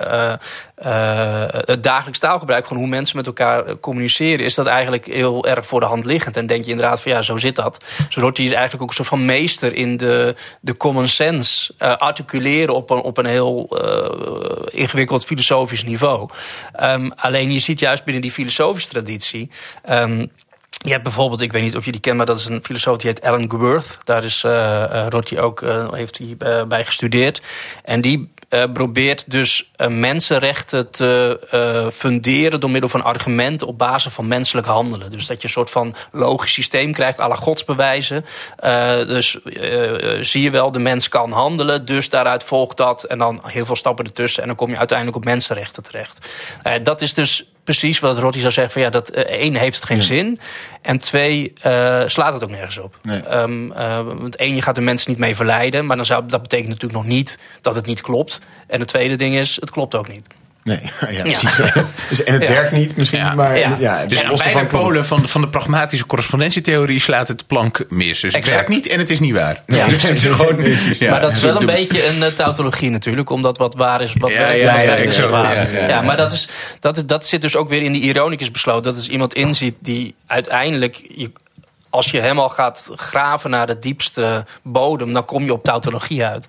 het dagelijks taalgebruik, gewoon hoe mensen met elkaar communiceren, is dat eigenlijk heel erg voor de hand liggend. En denk je inderdaad van ja, zo zit dat. Wordt hij is eigenlijk ook een soort van meester in de, de common sense articuleren op een, op een heel ingewikkeld filosofisch niveau. Um, alleen je ziet juist binnen die filosofische traditie. Um, je hebt bijvoorbeeld, ik weet niet of je die kent, maar dat is een filosoof die heet Alan Gworth. Daar is uh, Rorty ook heeft hij uh, bij gestudeerd. En die uh, probeert dus uh, mensenrechten te uh, funderen door middel van argumenten op basis van menselijk handelen. Dus dat je een soort van logisch systeem krijgt, à la godsbewijzen. dus zie je wel, de mens kan handelen, dus daaruit volgt dat. En dan heel veel stappen ertussen en dan kom je uiteindelijk op mensenrechten terecht. dat is dus precies wat Rotti zou zeggen. Van, ja, dat, eh, één, heeft het geen zin. En twee, uh, slaat het ook nergens op. Nee. Um, uh, want één, je gaat de mensen niet mee verleiden. Maar dan zou, dat betekent natuurlijk nog niet dat het niet klopt. En het tweede ding is, het klopt ook niet. Nee, (laughs) ja, precies. (laughs) Dus, en het Ja. werkt niet misschien, Ja. maar... Ja. Ja. Dus lost beide polen van, van de pragmatische correspondentietheorie slaat het de plank mis. Dus het werkt niet en het is niet waar. Ja. Dus het is (laughs) gewoon, ja, maar dat is zo wel een beetje een uh, tautologie natuurlijk. Omdat wat waar is, wat Ja, werkt, ja, wat ja, is waar. Ja, Ja, ja. maar dat, is, dat, is, dat zit dus ook weer in die ironicus besloot. Dat is iemand inziet die uiteindelijk... Je, als je helemaal gaat graven naar de diepste bodem... dan kom je op tautologie uit.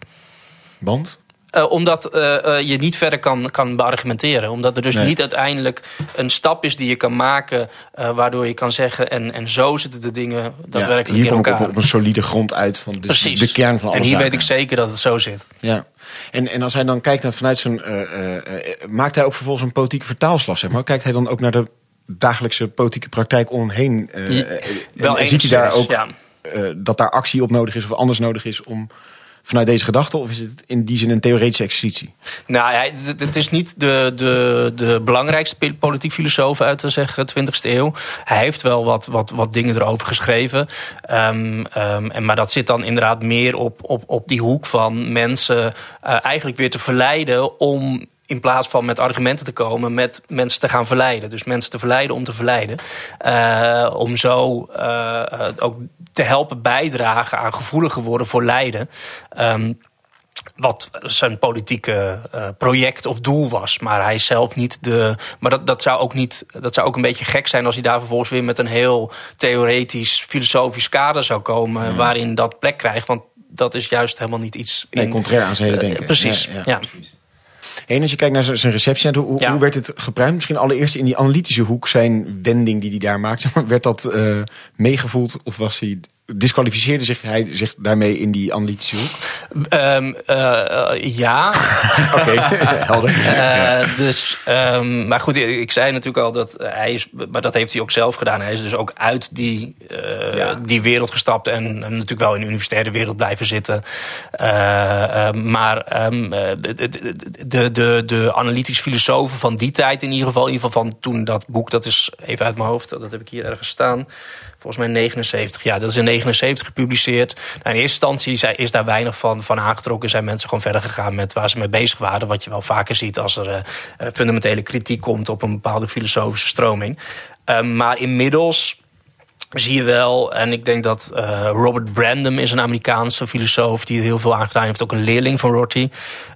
Want? Uh, omdat uh, uh, je niet verder kan, kan beargumenteren. Omdat er dus Nee. niet uiteindelijk een stap is die je kan maken... waardoor je kan zeggen, en, en zo zitten de dingen daadwerkelijk ja, hier in elkaar. op, op een solide grond uit van dus Precies. de kern van alle En hier zaken. weet ik zeker dat het zo zit. Ja, en, en als hij dan kijkt naar vanuit zijn... maakt hij ook vervolgens een politieke vertaalslag, zeg maar? Kijkt hij dan ook naar de dagelijkse politieke praktijk om hem heen? Ja, wel en ziet hij daar ook ja. dat daar actie op nodig is of anders nodig is om vanuit deze gedachte? Of is het in die zin een theoretische exercitie? Nou, het is niet de, de, de belangrijkste politiek filosoof uit de zeg, 20e eeuw. Hij heeft wel wat, wat, wat dingen erover geschreven. Um, um, en, maar dat zit dan inderdaad meer op, op, op die hoek van mensen uh, eigenlijk weer te verleiden om in plaats van met argumenten te komen, met mensen te gaan verleiden. Dus mensen te verleiden om te verleiden. Uh, om zo ook te helpen bijdragen aan gevoeliger worden voor lijden. Um, wat zijn politieke uh, project of doel was. Maar hij is zelf niet de. Maar dat, dat, zou ook niet, dat zou ook een beetje gek zijn als hij daar vervolgens weer met een heel theoretisch, filosofisch kader zou komen. Ja. waarin dat plek krijgt. Want dat is juist helemaal niet iets. Nee, contrair aan zijn hele denken. Uh, precies. Ja, ja. En als je kijkt naar zijn recept, hoe, ja. hoe werd het gepruimd? Misschien allereerst in die analytische hoek, zijn wending die hij daar maakt. (laughs) Werd dat uh, meegevoeld of was hij disqualificeerde zich hij zich daarmee in die analytische hoek? Um, uh, ja. (laughs) Oké, (laughs) helder. Uh, dus, um, maar goed, ik zei natuurlijk al dat hij is, maar dat heeft hij ook zelf gedaan. Hij is dus ook uit die, uh, ja. die wereld gestapt en, natuurlijk wel in de universitaire wereld blijven zitten. maar um, de, de, de, de analytisch filosofen van die tijd in ieder geval, in ieder geval van toen dat boek, dat is even uit mijn hoofd, dat heb ik hier ergens staan volgens mij 79. Ja, dat is in 79 gepubliceerd. Nou, in eerste instantie is daar weinig van, van aangetrokken. Zijn mensen gewoon verder gegaan met waar ze mee bezig waren. Wat je wel vaker ziet als er uh, fundamentele kritiek komt op een bepaalde filosofische stroming. Uh, maar inmiddels zie je wel, en ik denk dat uh, Robert Brandom is een Amerikaanse filosoof die er heel veel aan gedaan heeft. Ook een leerling van Rorty.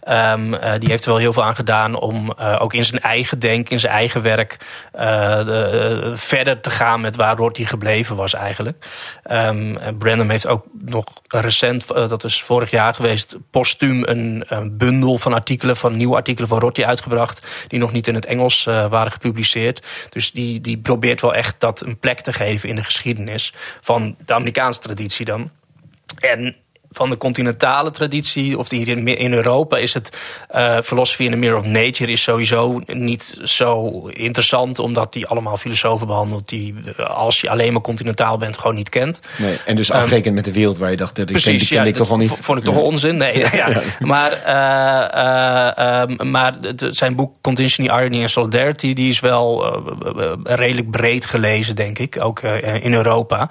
Um, uh, die heeft er wel heel veel aan gedaan om uh, ook in zijn eigen denken, in zijn eigen werk, de, verder te gaan met waar Rorty gebleven was eigenlijk. Um, Brandom heeft ook nog recent, dat is vorig jaar geweest, postuum een, een, bundel van artikelen, van nieuwe artikelen van Rorty uitgebracht, die nog niet in het Engels waren gepubliceerd. Dus die, die probeert wel echt dat een plek te geven in de geschiedenis van de Amerikaanse traditie dan. En van de continentale traditie, of hier in, in Europa, is het uh, Philosophy in the Mirror of Nature is sowieso niet zo interessant, omdat die allemaal filosofen behandelt die, als je alleen maar continentaal bent, gewoon niet kent. Nee, en dus afrekend um, met de wereld waar je dacht, dat precies, ken, die ja, ik toch wel niet. Vond ik toch ja. onzin? Nee, (laughs) ja. ja. Maar, uh, uh, um, maar zijn boek Contingency, Irony and Solidarity, die is wel redelijk breed gelezen, denk ik, ook in Europa.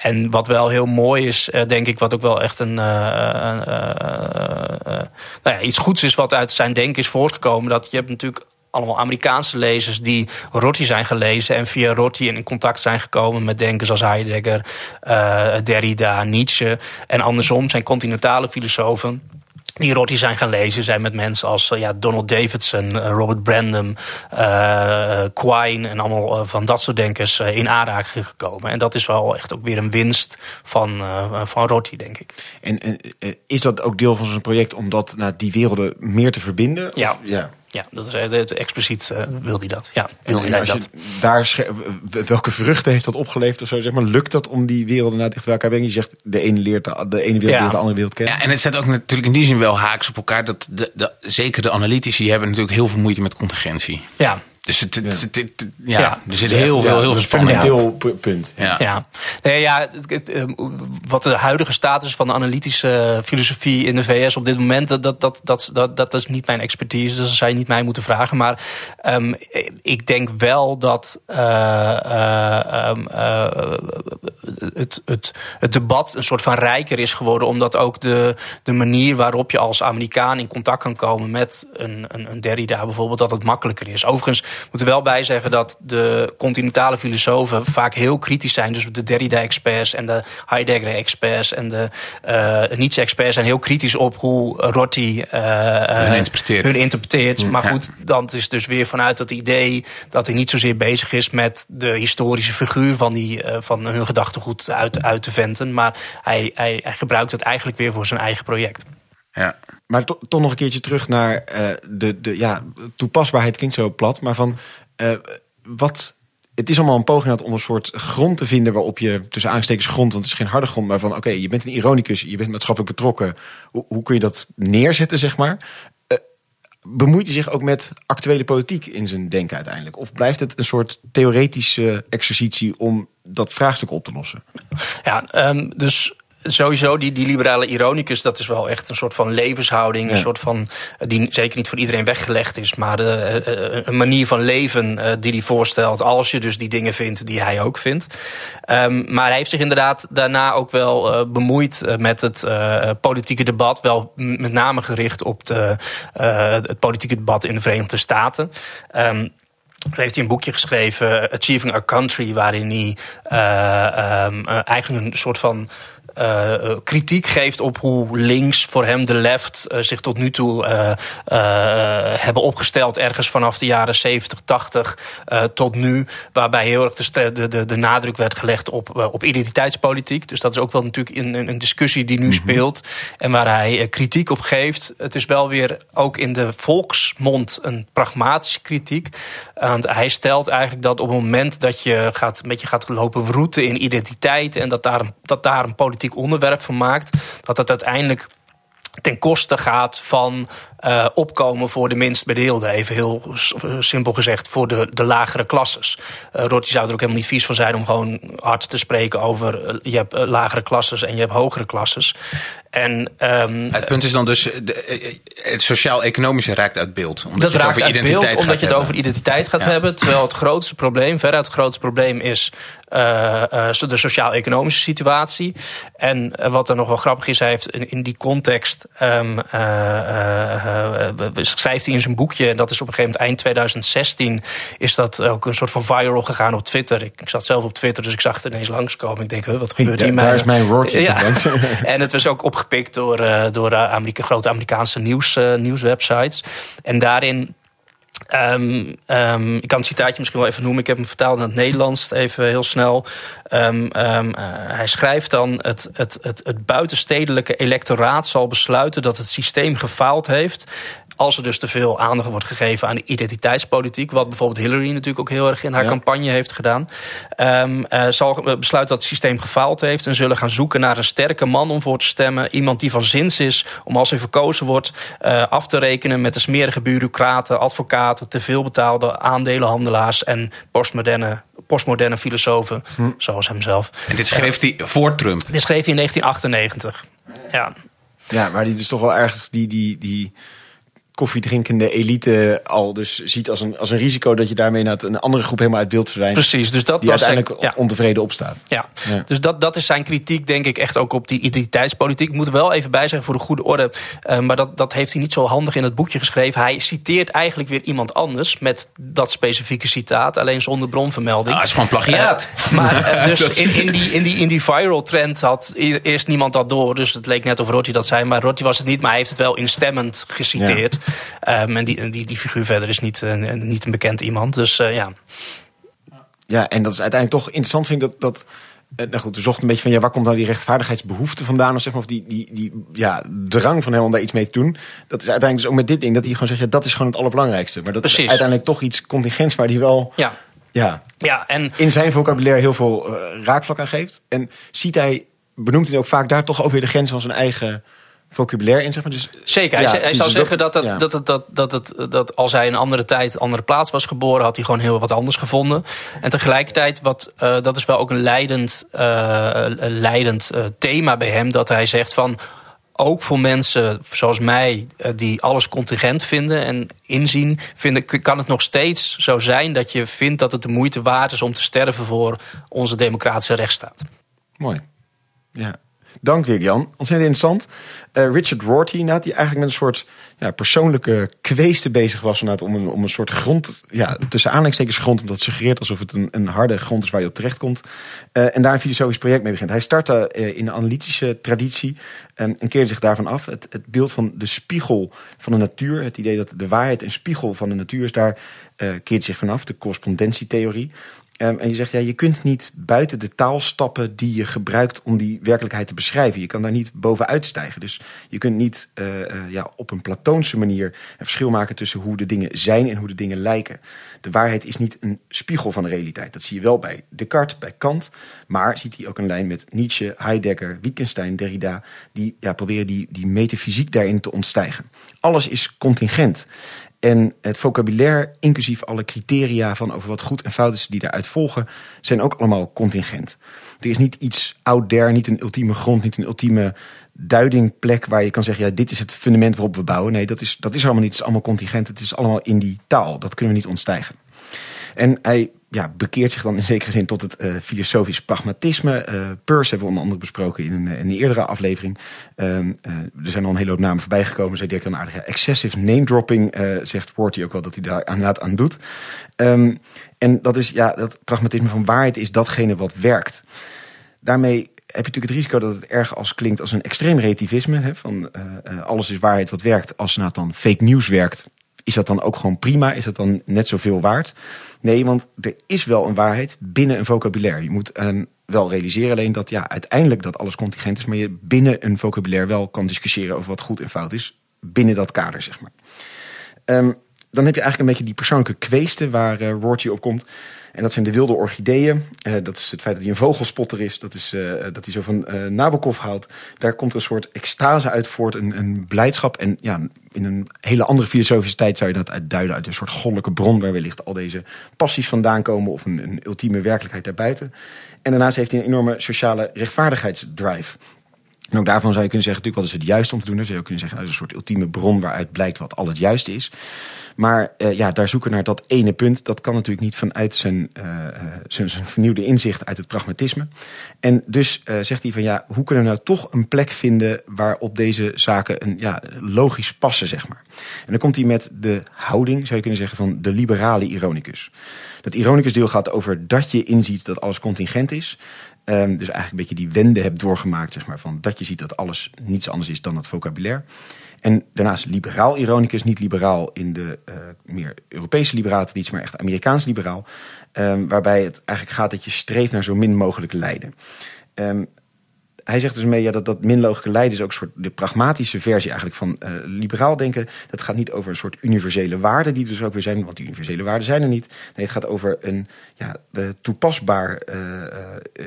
En wat wel heel mooi is, uh, denk ik, wat ook wel echt een, uh, uh, nou ja, iets goeds is wat uit zijn denken is voortgekomen. Dat je hebt natuurlijk allemaal Amerikaanse lezers die Rorty zijn gelezen en via Rorty in contact zijn gekomen met denkers als Heidegger, Derrida, Nietzsche. En andersom zijn continentale filosofen die Rorty zijn gaan lezen, zijn met mensen als uh, ja, Donald Davidson, uh, Robert Brandom, uh, Quine en allemaal van dat soort denkers in aanraking gekomen. En dat is wel echt ook weer een winst van, van Rorty, denk ik. En is dat ook deel van zijn project om dat naar die werelden meer te verbinden? Of, ja. Ja, dat is het, expliciet uh, wil hij dat. Ja, wil hij dat. Daar welke vruchten heeft dat opgeleverd of zo? Zeg maar, lukt dat om die werelden naar dicht bij elkaar te brengen? Je zegt de ene leert de, de ene wereld Ja. leert de andere wereld kennen. Ja, en het staat ook natuurlijk in die zin wel haaks op elkaar. Dat de, de, zeker de analytici hebben natuurlijk heel veel moeite met contingentie. Ja, Dus het, het, Ja. het- het- ja, Ja. er zit heel veel, heel veel spanning punt. Ja. Ja, nee, ja het- het, ehm, wat de huidige status van de analytische filosofie in de VS op dit moment, dat, dat, dat, dat, dat, dat is niet mijn expertise, dus dat zou je niet mij moeten vragen. Maar ehm, ik denk wel dat eh, eh, ehm, eh, het, het, het debat een soort van rijker is geworden, omdat ook de, de manier waarop je als Amerikaan in contact kan komen met een, een, een Derrida bijvoorbeeld, dat het makkelijker is. Overigens moet er wel bij zeggen dat de continentale filosofen vaak heel kritisch zijn. Dus de Derrida-experts en de Heidegger-experts en de uh, Nietzsche-experts zijn heel kritisch op hoe Rorty uh, hun interpreteert. Hun interpreteert. Maar Ja. goed, dan is dus weer vanuit het idee dat hij niet zozeer bezig is met de historische figuur van, die, uh, van hun gedachtegoed uit, uit te venten. Maar hij, hij, hij gebruikt het eigenlijk weer voor zijn eigen project. Ja. Maar to- toch nog een keertje terug naar eh, de, de ja, toepasbaarheid klinkt zo plat, maar van eh, wat. Het is allemaal een poging om een soort grond te vinden waarop je tussen aanstekens grond, want het is geen harde grond, maar van oké, je bent een ironicus, je bent maatschappelijk betrokken. Hoe, hoe kun je dat neerzetten, zeg maar? Eh, bemoeit hij zich ook met actuele politiek in zijn denken uiteindelijk? Of blijft het een soort theoretische exercitie om dat vraagstuk op te lossen? Ja, um, dus sowieso die, die liberale ironicus, dat is wel echt een soort van levenshouding. Ja. Een soort van, die zeker niet voor iedereen weggelegd is, maar de, uh, een manier van leven uh, die hij voorstelt. Als je dus die dingen vindt die hij ook vindt. Um, maar hij heeft zich inderdaad daarna ook wel uh, bemoeid met het politieke debat. Wel met name gericht op de, het politieke debat in de Verenigde Staten. Um, toen heeft hij een boekje geschreven, Achieving Our Country, waarin hij uh, um, uh, eigenlijk een soort van uh, kritiek geeft op hoe links voor hem de left uh, zich tot nu toe hebben opgesteld. Ergens vanaf de jaren 70, 80 tot nu. Waarbij heel erg de, de, de, nadruk werd gelegd op, op identiteitspolitiek. Dus dat is ook wel natuurlijk een, een discussie die nu mm -hmm. speelt. En waar hij kritiek op geeft. Het is wel weer ook in de volksmond een pragmatische kritiek. Want hij stelt eigenlijk dat op het moment dat je gaat, een beetje gaat lopen wroeten in identiteit. En dat daar, dat daar een politiek onderwerp van maakt. Dat dat uiteindelijk ten koste gaat van uh, opkomen voor de minst bedeelden. Even heel simpel gezegd, voor de, de lagere klasses. Uh, Rotti zou er ook helemaal niet vies van zijn om gewoon hard te spreken over... Je hebt lagere klasses en je hebt hogere klasses. En, um, het punt is dan dus, de, het sociaal-economische raakt uit beeld. Omdat dat je het raakt over uit identiteit beeld, omdat je het hebben. over identiteit gaat ja. hebben. Terwijl het grootste probleem, veruit het grootste probleem is uh, de sociaal-economische situatie. En wat er nog wel grappig is, hij heeft in, in die context um, uh, schrijft hij in zijn boekje, en dat is op een gegeven moment eind 2016, is dat ook een soort van viral gegaan op Twitter. Ik, ik zat zelf op Twitter, dus ik zag het ineens langskomen. Ik denk, huh, wat gebeurt ja, hier? Daar is mijn woord. Ja. (laughs) en het was ook opgepikt door, uh, door Amerika, grote Amerikaanse nieuws, uh, nieuwswebsites. En daarin Um, um, ik kan het citaatje misschien wel even noemen. Ik heb hem vertaald in het Nederlands, even heel snel. Uh, hij schrijft dan: het, het, het, het buitenstedelijke electoraat zal besluiten dat het systeem gefaald heeft. Als er dus te veel aandacht wordt gegeven aan de identiteitspolitiek. Wat bijvoorbeeld Hillary natuurlijk ook heel erg in haar ja. campagne heeft gedaan. Uh, zal besluiten dat het systeem gefaald heeft. En zullen gaan zoeken naar een sterke man om voor te stemmen. Iemand die van zins is om als hij verkozen wordt uh, af te rekenen met de smerige bureaucraten, advocaten, te veel betaalde aandelenhandelaars en postmoderne postmoderne filosofen, hm. zoals hemzelf. En dit schreef hij voor Trump? Dit schreef hij in 1998. Ja. Ja, waar hij dus toch wel erg die, die, die koffiedrinkende elite al dus ziet als een, als een risico dat je daarmee naar een andere groep helemaal uit beeld verdwijnt. Precies, dus dat die was uiteindelijk zijn, ja. ontevreden opstaat. Ja, ja. dus dat, dat is zijn kritiek, denk ik, echt ook op die identiteitspolitiek. Ik moet er wel even bij zeggen voor de goede orde, uh, maar dat, dat heeft hij niet zo handig in het boekje geschreven. Hij citeert eigenlijk weer iemand anders met dat specifieke citaat, alleen zonder bronvermelding. Nou, is gewoon plagiaat. Uh, maar uh, (laughs) dus in, in, die, in, die, in die viral trend had eerst niemand dat door, dus het leek net of Rotti dat zei, maar Rotti was het niet, maar hij heeft het wel instemmend geciteerd. Ja. Um, en die, die, die figuur verder is niet, uh, niet een bekend iemand. Dus uh, ja. Ja, en dat is uiteindelijk toch interessant, vind ik dat. dat uh, nou goed, we zochten een beetje van ja, waar komt nou die rechtvaardigheidsbehoefte vandaan? Of zeg maar, of die, die, die ja, drang van hem om daar iets mee te doen. Dat is uiteindelijk dus ook met dit ding, dat hij gewoon zegt, ja, dat is gewoon het allerbelangrijkste. Maar dat Precies. is uiteindelijk toch iets contingents waar hij wel. Ja. Ja, ja, en... in zijn vocabulaire heel veel uh, raakvlak aan geeft. En ziet hij, benoemt hij ook vaak daar toch ook weer de grens van zijn eigen vocabulaire in, zeg maar. Dus, Zeker, hij, hij zou zeggen dat, dat, dat, dat, dat, dat, dat, dat als hij in een andere tijd, andere plaats was geboren, had hij gewoon heel wat anders gevonden. En tegelijkertijd, wat, uh, dat is wel ook een leidend, uh, leidend uh, thema bij hem, dat hij zegt van ook voor mensen zoals mij, die alles contingent vinden en inzien, vinden, kan het nog steeds zo zijn dat je vindt dat het de moeite waard is om te sterven voor onze democratische rechtsstaat. Mooi. Ja. Dank Dirk Jan. Ontzettend interessant. Uh, Richard Rorty, inderdaad, die eigenlijk met een soort ja, persoonlijke kweeste bezig was. Om een, om een soort grond, ja, tussen aanleidingstekens grond, omdat het suggereert alsof het een, een harde grond is waar je op terecht komt. Uh, en daar een filosofisch project mee begint. Hij startte uh, in de analytische traditie en, en keerde zich daarvan af. Het, het beeld van de spiegel van de natuur, het idee dat de waarheid een spiegel van de natuur is, daar keert zich vanaf. De correspondentietheorie. Um, en je zegt, ja, je kunt niet buiten de taal stappen die je gebruikt om die werkelijkheid te beschrijven. Je kan daar niet bovenuit stijgen. Dus je kunt niet uh, uh, ja, op een platoonse manier een verschil maken tussen hoe de dingen zijn en hoe de dingen lijken. De waarheid is niet een spiegel van de realiteit. Dat zie je wel bij Descartes, bij Kant. Maar ziet hij ook een lijn met Nietzsche, Heidegger, Wittgenstein, Derrida. Die ja, proberen die, die metafysiek daarin te ontstijgen. Alles is contingent. En het vocabulaire, inclusief alle criteria van over wat goed en fout is die daaruit volgen, zijn ook allemaal contingent. Er is niet iets out there, niet een ultieme grond, niet een ultieme duidingplek waar je kan zeggen, ja, dit is het fundament waarop we bouwen. Nee, dat is, dat is allemaal niet. Is allemaal contingent. Het is allemaal in die taal. Dat kunnen we niet ontstijgen. En hij ja, bekeert zich dan in zekere zin tot het uh, filosofisch pragmatisme. Uh, Peirce hebben we onder andere besproken in een, in een eerdere aflevering. Uh, er zijn al een hele hoop namen voorbij gekomen. Zei Dirk een aardige excessive name dropping, zegt Worty ook wel dat hij daar inderdaad aan doet. Um, en dat is ja, dat pragmatisme van waarheid is datgene wat werkt. Daarmee heb je natuurlijk het risico dat het erg als klinkt als een extreem relativisme. Hè, van alles is waarheid wat werkt. Als het dan fake news werkt, is dat dan ook gewoon prima? Is dat dan net zoveel waard? Nee, want er is wel een waarheid binnen een vocabulaire. Je moet um, wel realiseren alleen dat ja, uiteindelijk dat alles contingent is, maar je binnen een vocabulaire wel kan discussiëren over wat goed en fout is. Binnen dat kader, zeg maar. Um, dan heb je eigenlijk een beetje die persoonlijke kweesten waar uh, op komt. En dat zijn de wilde orchideeën. Uh, dat is het feit dat hij een vogelspotter is. Dat is uh, dat hij zo van uh, Nabokov houdt. Daar komt een soort extase uit voort. Een, een blijdschap. En ja, in een hele andere filosofische tijd zou je dat uitduiden uit een soort goddelijke bron. Waar wellicht al deze passies vandaan komen. Of een, een ultieme werkelijkheid daarbuiten. En daarnaast heeft hij een enorme sociale rechtvaardigheidsdrive. En ook daarvan zou je kunnen zeggen, natuurlijk, wat is het juist om te doen? Dan zou je kunnen zeggen, nou, is een soort ultieme bron waaruit blijkt wat al het juiste is. Maar uh, ja, daar zoeken naar dat ene punt, dat kan natuurlijk niet vanuit zijn, uh, zijn, zijn vernieuwde inzicht uit het pragmatisme. En dus zegt hij van ja, hoe kunnen we nou toch een plek vinden waarop deze zaken een, ja, logisch passen, zeg maar. En dan komt hij met de houding, zou je kunnen zeggen, van de liberale ironicus. Dat ironicus deel gaat over dat je inziet dat alles contingent is. Um, dus eigenlijk een beetje die wende hebt doorgemaakt, zeg maar, van dat je ziet dat alles niets anders is dan het vocabulaire. En daarnaast liberaal ironicus, niet liberaal in de uh, meer Europese liberale traditie, maar echt Amerikaans liberaal. Um, waarbij het eigenlijk gaat dat je streeft naar zo min mogelijk lijden. Um, hij zegt dus mee ja, dat dat min logische lijden is ook een soort de pragmatische versie eigenlijk van uh, liberaal denken. Dat gaat niet over een soort universele waarden die dus ook weer zijn, want die universele waarden zijn er niet. Nee, het gaat over een ja, toepasbaar uh, uh,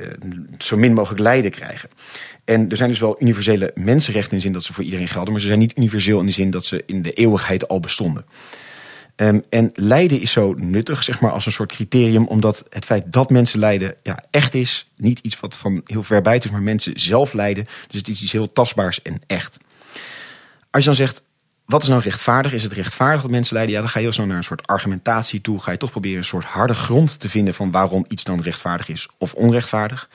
zo min mogelijk lijden krijgen. En er zijn dus wel universele mensenrechten in de zin dat ze voor iedereen gelden, maar ze zijn niet universeel in de zin dat ze in de eeuwigheid al bestonden. Um, en lijden is zo nuttig, zeg maar, als een soort criterium, omdat het feit dat mensen lijden ja, echt is. Niet iets wat van heel ver buiten is, maar mensen zelf lijden. Dus het is iets heel tastbaars en echt. Als je dan zegt, wat is nou rechtvaardig? Is het rechtvaardig dat mensen lijden? Ja, dan ga je heel snel naar een soort argumentatie toe. Ga je toch proberen een soort harde grond te vinden van waarom iets dan rechtvaardig is of onrechtvaardig.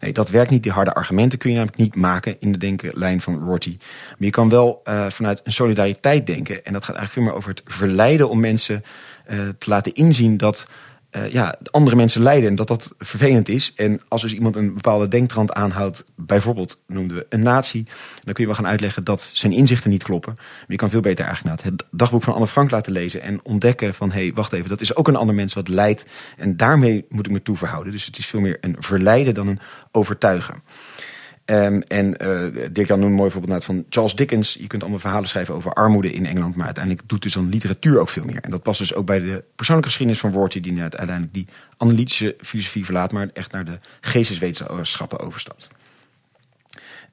Nee, dat werkt niet. Die harde argumenten kun je namelijk niet maken in de denkenlijn van Rorty. Maar je kan wel uh, vanuit een solidariteit denken. En dat gaat eigenlijk veel meer over het verleiden om mensen uh, te laten inzien dat uh, ja, andere mensen lijden en dat dat vervelend is. En als dus iemand een bepaalde denktrand aanhoudt, bijvoorbeeld noemden we een nazi, dan kun je wel gaan uitleggen dat zijn inzichten niet kloppen. Maar je kan veel beter eigenlijk het dagboek van Anne Frank laten lezen en ontdekken van hé, hey, wacht even, dat is ook een ander mens wat lijdt. En daarmee moet ik me toe verhouden. Dus het is veel meer een verleiden dan een overtuigen. Um, en uh, Dirk Jan noemt een mooi voorbeeld van Charles Dickens. Je kunt allemaal verhalen schrijven over armoede in Engeland, maar uiteindelijk doet dus dan literatuur ook veel meer. En dat past dus ook bij de persoonlijke geschiedenis van Worty, die net uiteindelijk die analytische filosofie verlaat, maar echt naar de geesteswetenschappen overstapt.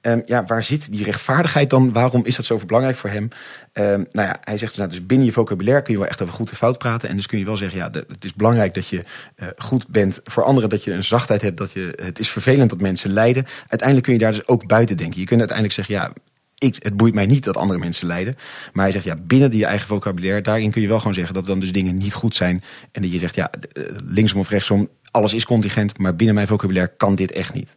Ehm, ja, waar zit die rechtvaardigheid dan? Waarom is dat zo belangrijk voor hem? Um, nou ja, hij zegt nou, dus binnen je vocabulaire kun je wel echt over goed en fout praten. En dus kun je wel zeggen, ja, het is belangrijk dat je uh, goed bent voor anderen, dat je een zachtheid hebt, dat je, het is vervelend dat mensen lijden. Uiteindelijk kun je daar dus ook buiten denken. Je kunt uiteindelijk zeggen, ja, ik, het boeit mij niet dat andere mensen lijden. Maar hij zegt, ja, binnen die eigen vocabulaire, daarin kun je wel gewoon zeggen dat dan dus dingen niet goed zijn. En dat je zegt, ja, eh, linksom of rechtsom, alles is contingent, maar binnen mijn vocabulaire kan dit echt niet.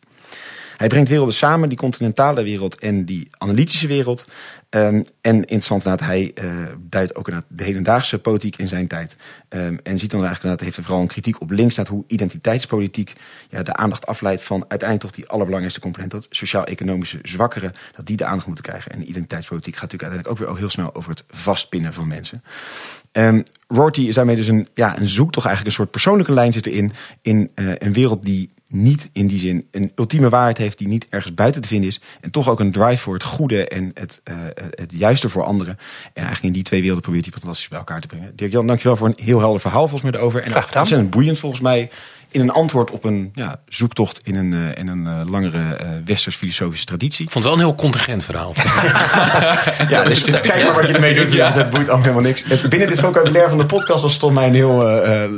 Hij brengt werelden samen, die continentale wereld en die analytische wereld. Um, en interessant dat hij uh, duidt ook naar de hedendaagse politiek in zijn tijd. Um, en ziet dan eigenlijk dat heeft er vooral een kritiek op links naar hoe identiteitspolitiek ja, de aandacht afleidt van uiteindelijk toch die allerbelangrijkste component, dat sociaal-economische zwakkeren, dat die de aandacht moeten krijgen. En de identiteitspolitiek gaat natuurlijk uiteindelijk ook weer heel snel over het vastpinnen van mensen. Um, Rorty is daarmee dus een, ja, een zoek toch eigenlijk een soort persoonlijke lijn zitten in, in uh, een wereld die niet in die zin een ultieme waarheid heeft die niet ergens buiten te vinden is. En toch ook een drive voor het goede en het, uh, het juiste voor anderen. En eigenlijk in die twee werelden probeert hij fantastisch bij elkaar te brengen. Dirk-Jan, dankjewel voor een heel helder verhaal volgens mij erover. En ontzettend boeiend volgens mij in een antwoord op een ja, zoektocht in een, uh, in een uh, langere uh, westers filosofische traditie. Ik vond het wel een heel contingent verhaal. (laughs) ja, dus kijk maar wat je ermee doet. Ja. Het boeit allemaal helemaal niks. Binnen dit vocabulaire van de podcast was het toch mij een heel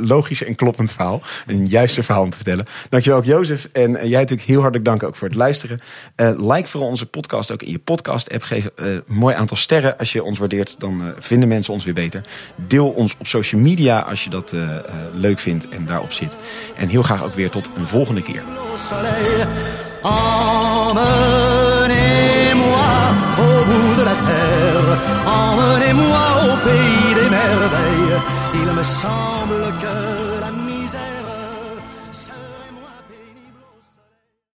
logisch en kloppend verhaal. Een juiste verhaal om te vertellen. Dankjewel ook Jozef. En jij natuurlijk heel hartelijk dank ook voor het luisteren. like vooral onze podcast ook in je podcast app. Geef een mooi aantal sterren als je ons waardeert. Dan vinden mensen ons weer beter. Deel ons op social media als je dat leuk vindt en daarop zit. En heel graag ook weer tot een volgende keer. Emmenez-moi au bout de la terre, emmenez-moi au pays des merveilles. Il me semble que